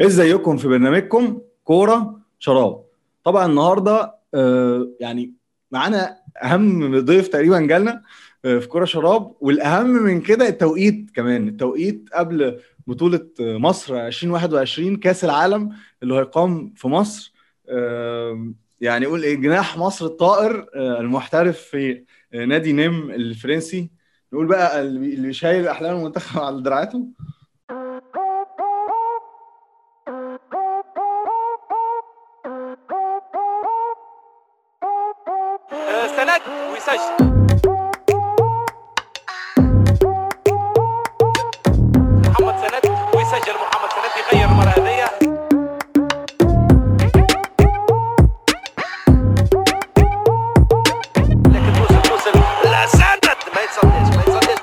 ازيكم في برنامجكم كورة شراب. طبعا النهارده آه، يعني معانا أهم ضيف تقريبا جالنا آه، في كورة شراب والأهم من كده التوقيت كمان التوقيت قبل بطولة آه، مصر 2021 كأس العالم اللي هيقام في مصر. يعني قول إيه جناح مصر الطائر المحترف في نادي نيم الفرنسي. نقول بقى اللي شايل أحلام المنتخب على دراعاته. سند ويسجل. محمد سند ويسجل. محمد سند يغير المرة هذه لكن توصل توصل. لا سند ما يتصدش ما يتصدش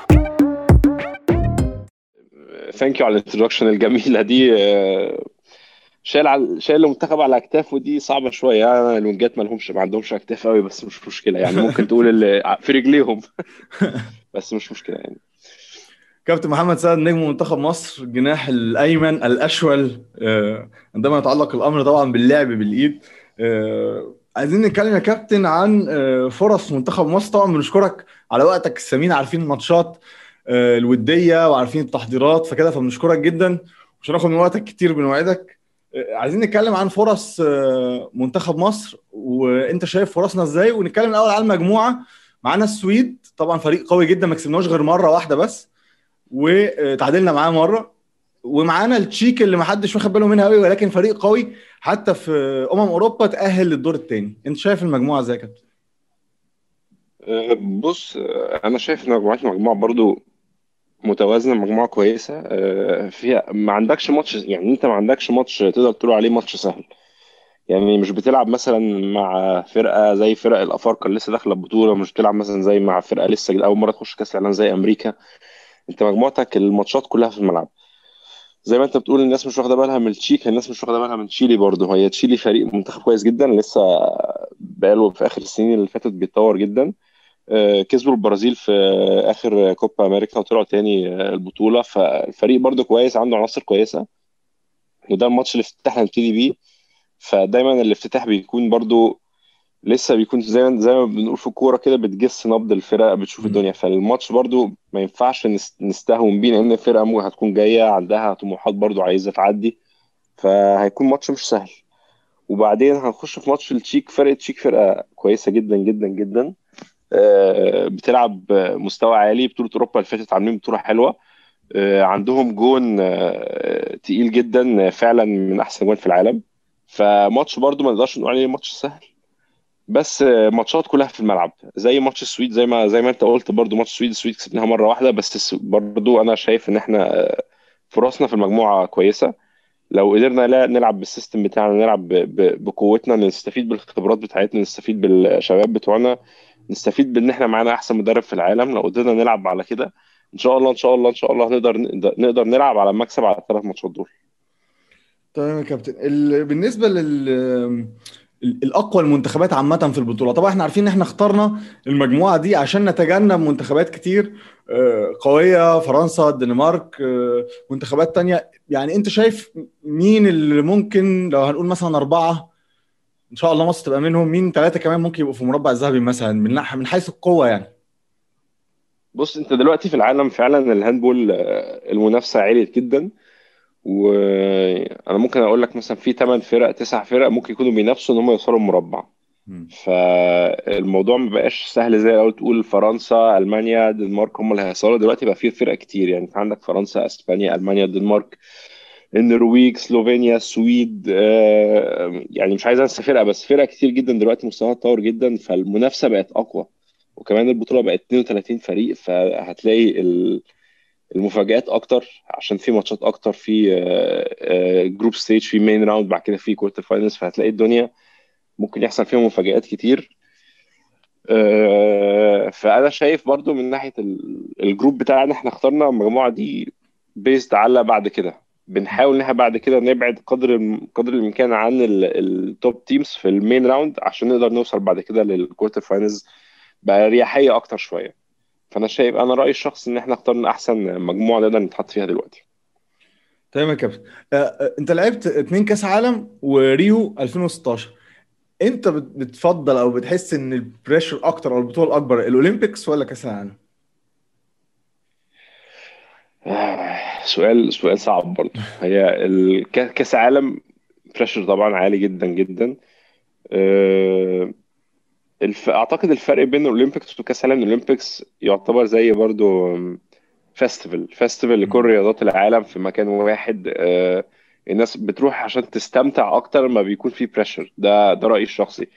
thank you على ال introduction الجميلة دي. شايل على شايل المنتخب على أكتافه دي صعبة شوية. يعني ال wingات ما لهمش ما عندهمش أكتاف قوي بس مش مشكلة. يعني ممكن تقول اللي في رجليهم. بس مش مشكلة يعني. كابتن محمد سعد نجم منتخب مصر الجناح الأيمن الأشول. آه، عندما يتعلق الأمر طبعا باللعب بالإيد. آه، عايزين نتكلم يا كابتن عن آه، فرص منتخب مصر. طبعا بنشكرك على وقتك الثمين عارفين الماتشات الودية وعارفين التحضيرات فكده فبنشكرك جدا. مش هناخد من وقتك كتير بنوعدك. عايزين نتكلم عن فرص آه، منتخب مصر وانت شايف فرصنا إزاي ونتكلم الأول على المجموعة. معانا السويد طبعا فريق قوي جدا ما كسبناش غير مرة واحدة بس وتعادلنا معاه مرة. ومعانا التشيك اللي ما حدش واخد باله منها قوي ولكن فريق قوي حتى في أمم أوروبا تأهل للدور الثاني انت شايف المجموعة إزاي يا كابتن؟ آه، بص آه، أنا شايف إن مجموعة برضو متوازنة مجموعة كويسة. آه، فيها ما عندكش ماتش يعني انت ما عندكش ماتش تقدر تقول عليه ماتش سهل. يعني مش بتلعب مثلا مع فرقة زي فرق الأفارقة اللي لسه داخلة البطولة مش بتلعب مثلا زي مع فرقة لسه أول مرة تخش كأس العالم زي أمريكا. انت مجموعتك الماتشات كلها في الملعب. زي ما انت بتقول الناس مش واخدة بالها من التشيك الناس مش واخدة بالها من تشيلي برضه. هي تشيلي فريق منتخب كويس جدا لسه بقاله في آخر السنين اللي فاتت بيتطور جدا. كسبوا البرازيل في آخر كوبا أمريكا وطلعوا تاني آه، البطولة. فالفريق برضه كويس عنده عناصر كويسة. وده الماتش الافتتاح اللي هنبتدي بيه فدايما الافتتاح بيكون برضه لسه بيكون زي ما زي ما بنقول في الكورة كده بتجس نبض الفرق بتشوف. الدنيا. فالماتش برضو ما ينفعش نس- نستهون بيه لأن الفرقة هتكون جاية عندها طموحات برضو عايزة تعدي. فهيكون ماتش مش سهل. وبعدين هنخش في ماتش التشيك فرقة تشيك فرقة كويسة جدا جدا جدا. آه، بتلعب مستوى عالي. بطولة أوروبا اللي فاتت عاملين بطولة حلوة. آه، عندهم جون آه، تقيل جدا فعلا من أحسن جون في العالم. فماتش برضو ما نقدرش نقول عليه ماتش سهل. بس آه، ماتشات كلها في الملعب. زي ماتش السويد زي ما زي ما أنت قلت برضو ماتش السويد السويد كسبناها مرة واحدة. بس برضو أنا شايف إن إحنا آه، فرصنا في المجموعة كويسة. لو قدرنا لا نلعب بال system بتاعنا نلعب بقوتنا نستفيد بالخبرات بتاعتنا نستفيد بالشباب بتوعنا نستفيد بإن إحنا معانا أحسن مدرب في العالم. لو قدرنا نلعب على كده إن شاء الله إن شاء الله إن شاء الله هنقدر نقدر نلعب على المكسب على الثلاث ماتشات دول. تمام يا كابتن. ال... بالنسبة لل ال- الأقوى المنتخبات عامة في البطولة طبعا إحنا عارفين إن إحنا اخترنا المجموعة دي عشان نتجنب منتخبات كتير آه، قوية فرنسا الدنمارك آه، منتخبات تانية. يعني أنت شايف مين اللي ممكن لو هنقول مثلا أربعة إن شاء الله مصر تبقى منهم. مين ثلاثة كمان ممكن يبقوا في مربع الذهبي مثلا من من حيث القوة يعني؟ بص أنت دلوقتي في العالم فعلا ال handball آه، المنافسة عالية جدا. وأنا ممكن أقول لك مثلا في 8 فرق 9 فرق ممكن يكونوا بينافسوا إن هم يوصلوا المربع. فالموضوع ما بقاش سهل زي الأول تقول فرنسا ألمانيا الدنمارك هم اللي هيوصلوا. دلوقتي بقى في فرق كتير يعني. أنت عندك فرنسا إسبانيا ألمانيا الدنمارك. النرويج سلوفينيا السويد آه، يعني مش عايز انسى فرقة بس فرق كتير جدا دلوقتي مستواها اتطور جدا فالمنافسة بقت أقوى. وكمان البطولة بقت 32 فريق فهتلاقي ال- المفاجآت أكتر عشان في ماتشات أكتر في group stage في main round بعد كده في quarter finals فهتلاقي الدنيا ممكن يحصل فيها مفاجآت كتير. آه، فأنا شايف برضو من ناحية ال- ال group بتاعنا إحنا اخترنا المجموعة دي based على بعد كده. بنحاول ان إحنا بعد كده نبعد قدر قدر الإمكان عن ال top teams في ال main round عشان نقدر نوصل بعد كده لل quarter finals باريحيه أكتر شوية. فأنا شايف أنا رأيي الشخصي إن إحنا اخترنا أحسن مجموعة نقدر نتحط فيها دلوقتي. تمام يا كابتن. آه، آه، أنت لعبت اتنين كأس عالم وريو 2016 أنت بت- بتفضل أو بتحس إن ال pressure أكتر أو البطولة الاكبر ال Olympics ولا كأس العالم؟ سؤال سؤال صعب برضه. هي ال- كأس عالم pressure طبعا عالي جدا جدا. آه، الف... أعتقد الفرق بين ال Olympics وكأس العالم ال Olympics يعتبر زي برضو festival festival لكل رياضات العالم في مكان واحد. آه، الناس بتروح عشان تستمتع أكتر ما بيكون في pressure ده ده رأيي الشخصي.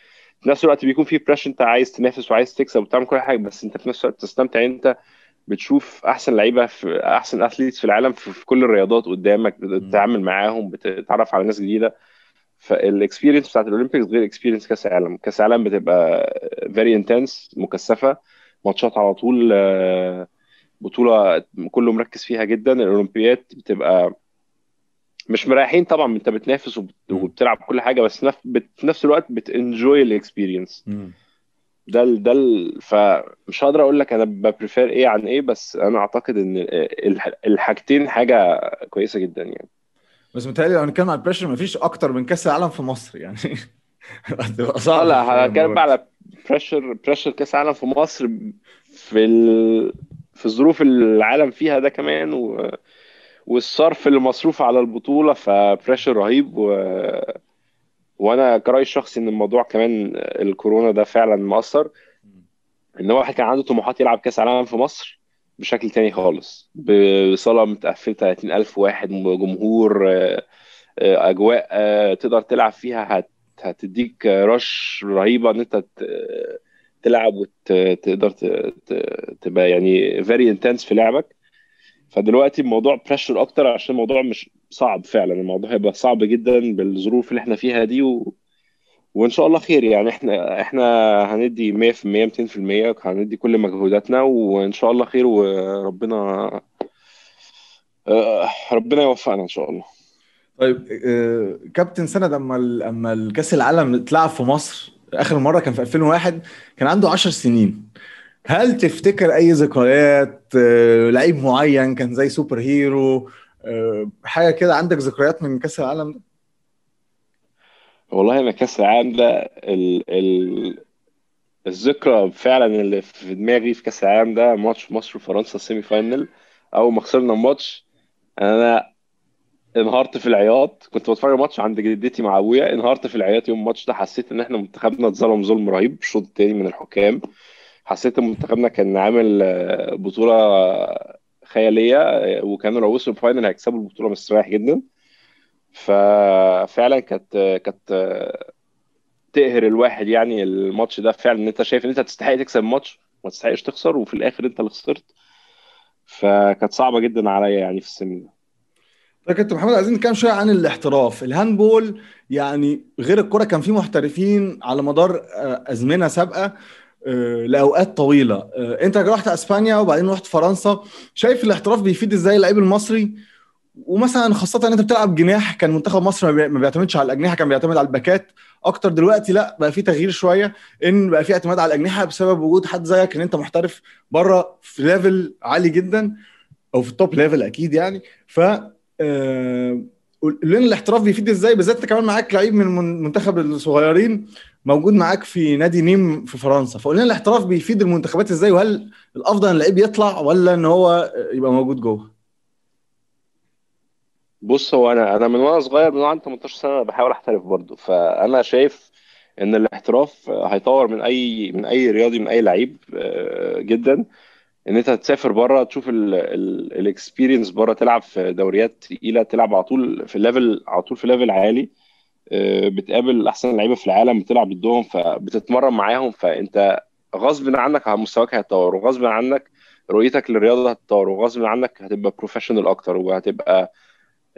في نفس الوقت بيكون في pressure أنت عايز تنافس وعايز تكسب وتعمل كل حاجة بس أنت في نفس الوقت تستمتع أنت بتشوف أحسن لعيبة في أحسن athletes في العالم في, في كل الرياضات قدامك بتتعامل معاهم بتتعرف على ناس جديدة. فال experience بتاعت ال Olympics غير experience كأس العالم. كأس العالم بتبقى very intense مكثفة ماتشات على طول آه، بطولة كله مركز فيها جدا. الأولمبياد بتبقى مش مريحين طبعا أنت بتنافس. وبتلعب كل حاجة بس في نفس الوقت بت enjoy ال experience ده ال ده ال فمش هقدر أقول لك أنا ب prefer إيه عن إيه بس أنا اعتقد ان الح- الحاجتين حاجة كويسة جدا يعني بس متهيألي لو هنتكلم على ال pressure مفيش أكتر من كأس العالم في مصر يعني هتبقى آه صعبه لا الموضوع. على pressure pressure كأس عالم في مصر في ال... في الظروف اللي العالم فيها ده كمان و... والصرف اللي مصروف على البطولة ف pressure رهيب و... وأنا كرأيي الشخصي ان الموضوع كمان الكورونا ده فعلا مؤثر ان واحد كان عنده طموحات يلعب كأس عالم في مصر بشكل تاني خالص بصالة متقفلة 30000 واحد جمهور آه، آه، أجواء آه، تقدر تلعب فيها هت... هتديك rush رهيبة إن أنت تلعب وتقدر تبقى يعني very intense في لعبك. فدلوقتي الموضوع pressure أكتر عشان الموضوع مش صعب فعلا. الموضوع هيبقى صعب جدا بالظروف اللي إحنا فيها دي و... وإن شاء الله خير يعني. إحنا إحنا هندي 100% 200% هندي كل مجهوداتنا وإن شاء الله خير وربنا آه، ربنا يوفقنا إن شاء الله. طيب آه، كابتن سند أما أما الكأس العالم اتلعب في مصر آخر مرة كان في 2001 كان عنده 10 سنين. هل تفتكر أي ذكريات آه، لعيب معين كان زي superhero حاجة كده عندك ذكريات من كأس العالم؟ ده والله أنا كأس العالم ده ال... ال... الذكرى فعلا اللي في دماغي في كأس العالم ده ماتش مصر وفرنسا ال semi-final أول ما خسرنا الماتش أنا انهارت في العياط. كنت بتفرج الماتش عند جدتي مع أبويا انهارت في العياط يوم الماتش ده. حسيت إن إحنا منتخبنا اتظلم ظلم رهيب الشوط التاني من الحكام. حسيت إن منتخبنا كان عامل آه، خيالية آه، وكانوا لو وصلوا ال final هيكسبوا البطولة مستريح جدا. ففعلا كانت كانت آه، تقهر الواحد يعني الماتش ده فعلا. إن أنت شايف إن أنت تستحق تكسب الماتش ما تستحقش تخسر وفي الآخر أنت اللي خسرت. فكانت صعبة جدا عليا يعني في السن ده. طيب كابتن محمد عايزين نتكلم شوية عن الاحتراف. ال handball يعني غير الكرة كان في محترفين على مدار آه، أزمنة سابقة. آه، لأوقات طويلة. آه، انت رحت أسبانيا وبعدين رحت فرنسا شايف الاحتراف بيفيد إزاي اللعيب المصري؟ ومثلا خاصة إن انت بتلعب جناح كان منتخب مصر ما بي- ما بيعتمدش على الأجنحة كان بيعتمد على الباكات. أكتر دلوقتي لأ بقى في تغيير شوية إن بقى في اعتماد على الأجنحة بسبب وجود حد زيك إن انت محترف بره في level عالي جدا أو في ال top level أكيد يعني. ف لنا الاحتراف بيفيد إزاي؟ بالذات انت كمان معاك لعيب من من- منتخب الصغيرين موجود معاك في نادي نيم في فرنسا. فقول لنا الاحتراف بيفيد المنتخبات إزاي؟ وهل الأفضل إن اللعيب يطلع ولا إن هو يبقى موجود جوه؟ بص هو أنا أنا من وأنا صغير من وأنا عندي 18 سنة بحاول أحترف برضه. فأنا شايف إن الاحتراف هيطور من أي من أي رياضي من أي لعيب آه، جدا. إن أنت تسافر بره تشوف ال experience بره تلعب في دوريات تقيلة تلعب على طول في level على طول في level عالي. آه، بتقابل أحسن لعيبة في العالم بتلعب ضدهم فبتتمرن معاهم فأنت غصب عنك مستواك هيتطور وغصب عنك رؤيتك للرياضة هتتطور وغصب عنك هتبقى professional أكتر وهتبقى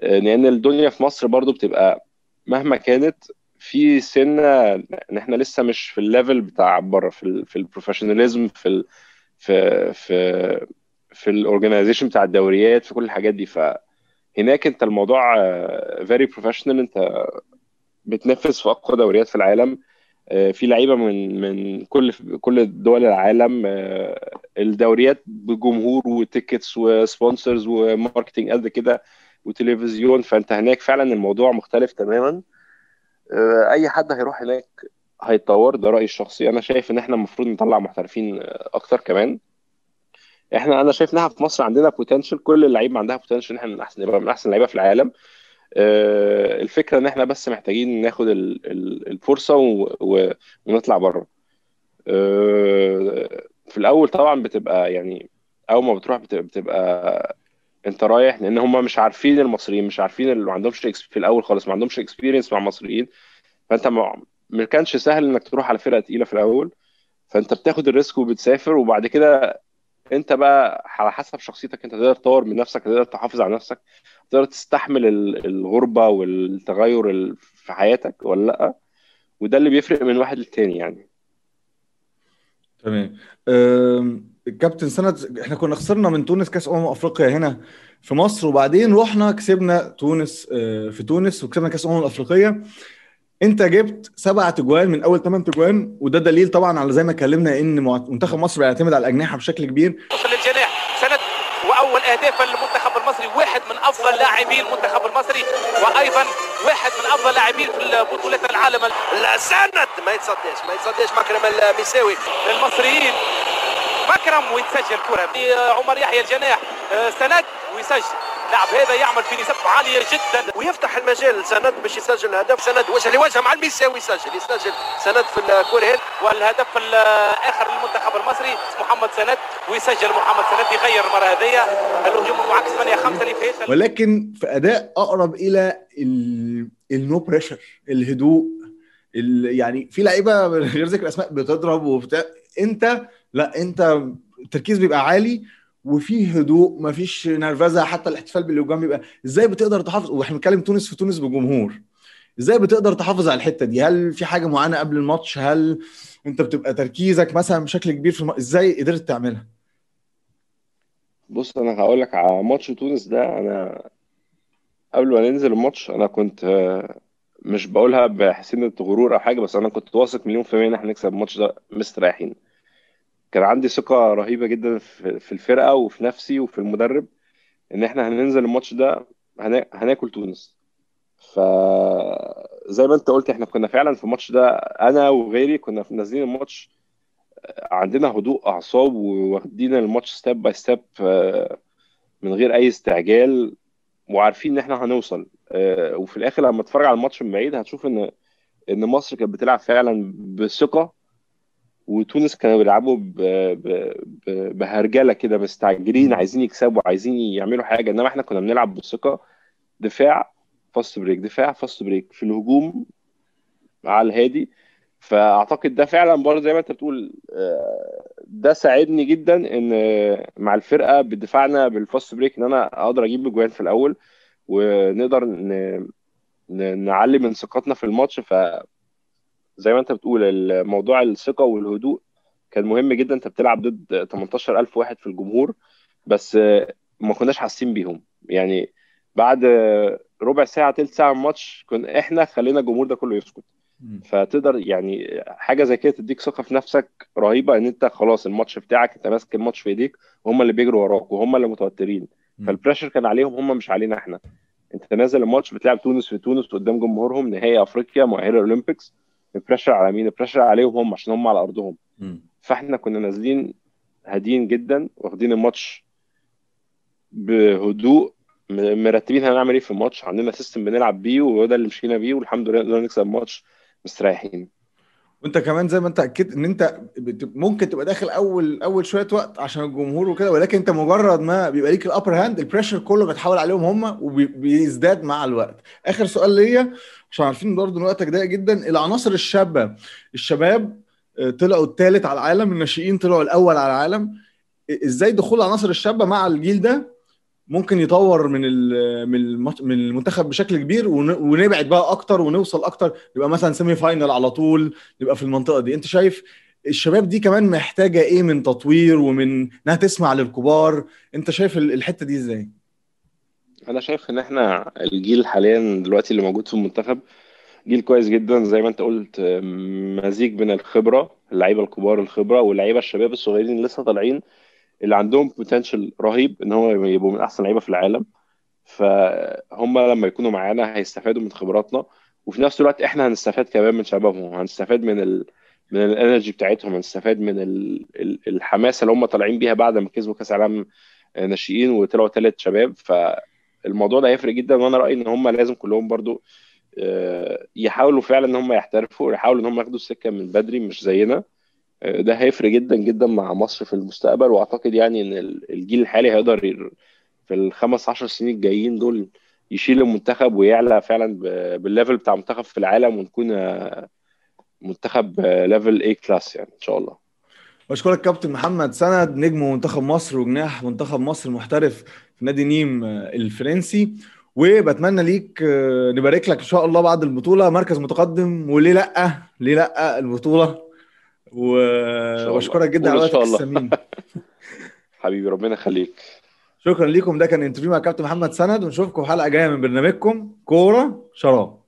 لأن الدنيا في مصر برضو بتبقى مهما كانت في سنة إن إحنا لسه مش في ال level بتاع بره في في ال professionalism في ال في في في ال organization بتاع الدوريات في كل الحاجات دي. فهناك انت الموضوع very professional انت بتنافس في أقوى دوريات في العالم. آه، في لعيبة من من كل كل دول العالم. آه، الدوريات بجمهور و tickets و sponsors و marketing قد كده وتلفزيون. فانت هناك فعلا الموضوع مختلف تماما. آه، أي حد هيروح هناك هيتطور ده رأيي الشخصي. أنا شايف إن إحنا المفروض نطلع محترفين آه، أكتر كمان. إحنا أنا شايف ان إحنا في مصر عندنا potential كل اللعيبة عندها potential إن إحنا من أحسن من أحسن لعيبة في العالم. آه، الفكرة إن إحنا بس محتاجين ناخد ال- ال- الفرصة ونطلع بره. آه، في الأول طبعا بتبقى يعني أول ما بتروح بتبقى, بتبقى أنت رايح لأن هم مش عارفين المصريين مش عارفين اللي ما عندهمش في الأول خالص ما عندهمش experience مع المصريين. فأنت ما كانش سهل إنك تروح على فرقة تقيلة في الأول. فأنت بتاخد ال risk وبتسافر وبعد كده أنت بقى على حسب شخصيتك أنت تقدر تطور من نفسك تقدر تحافظ على نفسك تقدر تستحمل ال- الغربة والتغير ال- في حياتك ولا لأ. وده اللي بيفرق من واحد للتاني يعني. تمام. الكابتن سند إحنا كنا خسرنا من تونس كأس أمم أفريقيا هنا في مصر وبعدين رحنا كسبنا تونس آه، في تونس وكسبنا كأس أمم الافريقيه انت جبت سبع تجوان من اول ثمان تجوان وده دليل طبعا على زي ما اتكلمنا إن منتخب مصر بيعتمد على الأجنحة بشكل كبير. وصل للجناح سند وأول أهداف المنتخب المصري واحد من أفضل لاعبي المنتخب المصري وأيضا واحد من أفضل لاعبين في بطولة العالم. لا سند ما يتصداش ما يتصداش مكرم المساوي المصريين مكرم ويتسجل كرة. عمر يحيى الجناح آه، سند ويسجل. اللاعب هذا يعمل في نسب عالية جدا. ويفتح المجال لسند باش يسجل الهدف سند وجه لوجه مع المساوي يسجل يسجل سند في الكره هذه والهدف الآخر للمنتخب المصري محمد سند. ويسجل محمد سند يغير المرة هذه الهجوم المعاكس 8 5 اللي فات ولكن في أداء أقرب إلى ال no pressure الهدوء ال- يعني في لعيبة من غير ذكر أسماء بتضرب وبتاع. انت لا أنت التركيز بيبقى عالي. وفي هدوء مفيش نرفزة حتى الاحتفال بالهجوم بيبقى إزاي بتقدر تحافظ؟ وإحنا بنتكلم تونس في تونس بجمهور. إزاي بتقدر تحافظ على الحتة دي؟ هل في حاجة معينة قبل الماتش؟ هل أنت بتبقى تركيزك مثلا بشكل كبير في الم... إزاي قدرت تعملها؟ بص أنا هقول لك على ماتش تونس ده أنا قبل ما ننزل الماتش أنا كنت مش بقولها بحسنة غرور أو حاجة بس أنا كنت واثق مليون في المية إن إحنا نكسب الماتش ده مستريحين. كان عندي ثقة رهيبة جدا في الفرقة وفي نفسي وفي المدرب إن إحنا هننزل الماتش ده هنا... هناكل تونس. فزي ما أنت قلت إحنا كنا فعلا في الماتش ده أنا وغيري كنا نازلين الماتش عندنا هدوء أعصاب وواخدين الماتش step by step من غير أي استعجال وعارفين إن إحنا هنوصل. آه، وفي الآخر لما تتفرج على الماتش من بعيد هتشوف إن إن مصر كانت بتلعب فعلا بثقة وتونس كانوا بيلعبوا بهرجلة كده مستعجلين عايزين يكسبوا عايزين يعملوا حاجة. إنما إحنا كنا بنلعب بثقة دفاع fast break دفاع fast break في الهجوم على الهادي. فأعتقد ده فعلا برضه زي ما أنت بتقول آه، ده ساعدني جدا إن آه، مع الفرقة بدفاعنا بال fast break إن أنا أقدر أجيب اجوان في الأول ونقدر نعلي من ثقتنا في الماتش. فزي ما انت بتقول الموضوع الثقة والهدوء كان مهم جدا. انت بتلعب ضد 18000 واحد في الجمهور بس ما كناش حاسين بيهم. يعني بعد ربع ساعة تلت ساعة الماتش كنا إحنا خلينا الجمهور ده كله يسكت. فتقدر يعني حاجة زي كده تديك ثقة في نفسك رهيبة إن انت خلاص الماتش بتاعك انت ماسك الماتش في إيديك وهم اللي بيجروا وراك وهم اللي متوترين. فال pressure كان عليهم هم مش علينا إحنا. انت نازل الماتش بتلعب تونس في تونس قدام جمهورهم نهائي أفريقيا مؤهله ال Olympics ال pressure على مين؟ ال pressure عليهم هم عشان هم على أرضهم. مم. فإحنا كنا نازلين هاديين جدا واخدين الماتش بهدوء م- مرتبين هنعمل إيه في الماتش عندنا system بنلعب بيه وهو ده اللي مشينا بيه والحمد لله قدرنا نكسب الماتش مستريحين. وانت كمان زي ما انت اكدت ان انت ممكن تبقى داخل اول اول شوية وقت عشان الجمهور وكده ولكن انت مجرد ما بيبقى ليك ال upper hand ال pressure كله بيتحول عليهم هم وبيزداد مع الوقت. آخر سؤال ليا عشان عارفين برضه إن وقتك ضيق جدا العناصر الشابة. الشباب آه، طلعوا الثالث على العالم الناشئين طلعوا الأول على العالم. إزاي دخول العناصر الشابة مع الجيل ده؟ ممكن يطور من من من المنتخب بشكل كبير ون- ونبعد بقى أكتر ونوصل أكتر. يبقى مثلا semi final على طول نبقى في المنطقة دي. أنت شايف الشباب دي كمان محتاجة إيه من تطوير ومن إنها تسمع للكبار؟ أنت شايف ال- الحتة دي إزاي؟ أنا شايف إن إحنا الجيل حاليا دلوقتي اللي موجود في المنتخب جيل كويس جدا. زي ما أنت قلت مزيج بين الخبرة اللعيبة الكبار الخبرة واللعيبة الشباب الصغيرين اللي لسه طالعين. اللي عندهم بوتنشال رهيب إن هم يبقوا من أحسن لعيبة في العالم. فهم لما يكونوا معانا هيستفادوا من خبراتنا. وفي نفس الوقت إحنا هنستفاد كمان من شبابهم. هنستفاد من ال... من الانرجي بتاعتهم. هنستفاد من ال... ال- الحماسه اللي هم طالعين بيها بعد ما كسبوا كأس العالم ناشئين وطلعوا ثالث شباب. فالموضوع ده هيفرق جدا. وأنا رأيي إن هم لازم كلهم برضو آه، يحاولوا فعلا إن هم يحترفوا يحاولوا إن هم ياخدوا السكة من بدري مش زينا. ده هيفرق جدا جدا مع مصر في المستقبل وأعتقد يعني إن ال- الجيل الحالي هيقدر في الخمس عشر سنين الجايين دول يشيل المنتخب ويعلى فعلا بال level بتاع منتخب في العالم ونكون آه، منتخب level A class يعني إن شاء الله. بشكرك كابتن محمد سند نجم منتخب مصر وجناح منتخب مصر المحترف في نادي نيم آه، الفرنسي. وبتمنى ليك آه، نبارك لك إن شاء الله بعد البطولة مركز متقدم وليه لأ؟ ليه لأ البطولة؟ الله. وبشكرك جدا على وقتك شاء الله. الثمين حبيبي ربنا يخليك. شكرا ليكم. ده كان انترفيو مع كابتن محمد سند. ونشوفكم حلقة جاية من برنامجكم. كورة شراب.